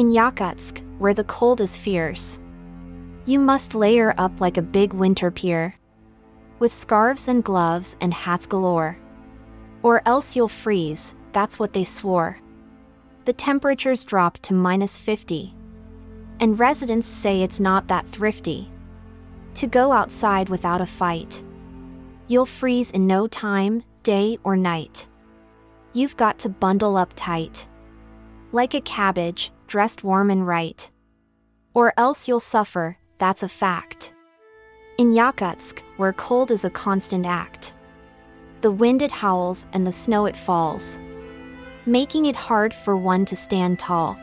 In Yakutsk, where the cold is fierce, you must layer up like a big winter pier. With scarves and gloves and hats galore. Or else you'll freeze, that's what they swore. The temperatures drop to minus 50. And residents say it's not that thrifty. To go outside without a fight. You'll freeze in no time, day or night. You've got to bundle up tight. Like a cabbage, dressed warm and right. Or else you'll suffer, that's a fact. In Yakutsk, where cold is a constant act, the wind it howls and the snow it falls, making it hard for one to stand tall.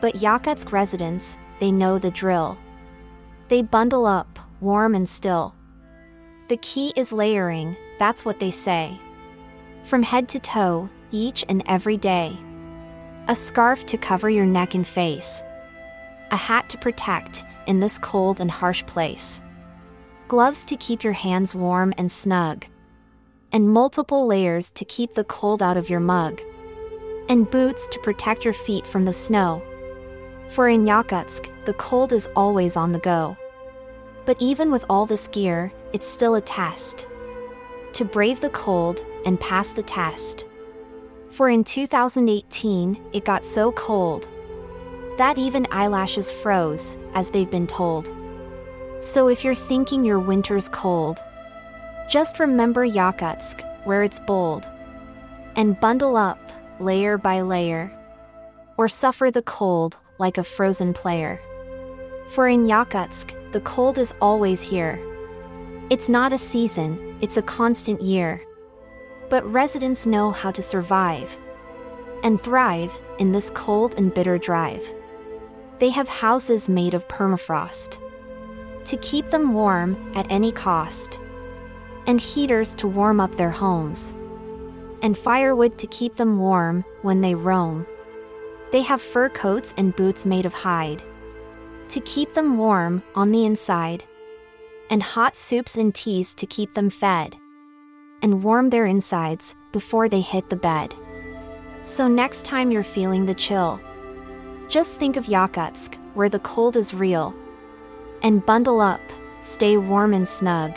But Yakutsk residents, they know the drill. They bundle up, warm and still. The key is layering, that's what they say. From head to toe, each and every day. A scarf to cover your neck and face. A hat to protect in this cold and harsh place. Gloves to keep your hands warm and snug. And multiple layers to keep the cold out of your mug. And boots to protect your feet from the snow. For in Yakutsk, the cold is always on the go. But even with all this gear, it's still a test. To brave the cold and pass the test. For in 2018, it got so cold that even eyelashes froze, as they've been told. So if you're thinking your winter's cold, just remember Yakutsk, where it's bold, and bundle up, layer by layer, or suffer the cold like a frozen player. For in Yakutsk, the cold is always here. It's not a season, it's a constant year. But residents know how to survive and thrive in this cold and bitter drive. They have houses made of permafrost to keep them warm at any cost, and heaters to warm up their homes, and firewood to keep them warm when they roam. They have fur coats and boots made of hide to keep them warm on the inside, and hot soups and teas to keep them fed and warm their insides before they hit the bed. So, next time you're feeling the chill, just think of Yakutsk, where the cold is real. And bundle up, stay warm and snug.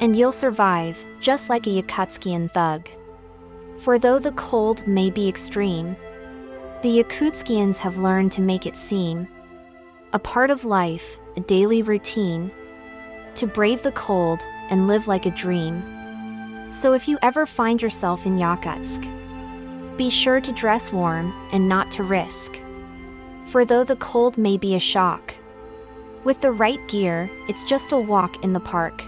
And you'll survive, just like a Yakutskian thug. For though the cold may be extreme, the Yakutskians have learned to make it seem a part of life, a daily routine, to brave the cold and live like a dream. So if you ever find yourself in Yakutsk, be sure to dress warm and not to risk for though the cold may be a shock, with the right gear, it's just a walk in the park.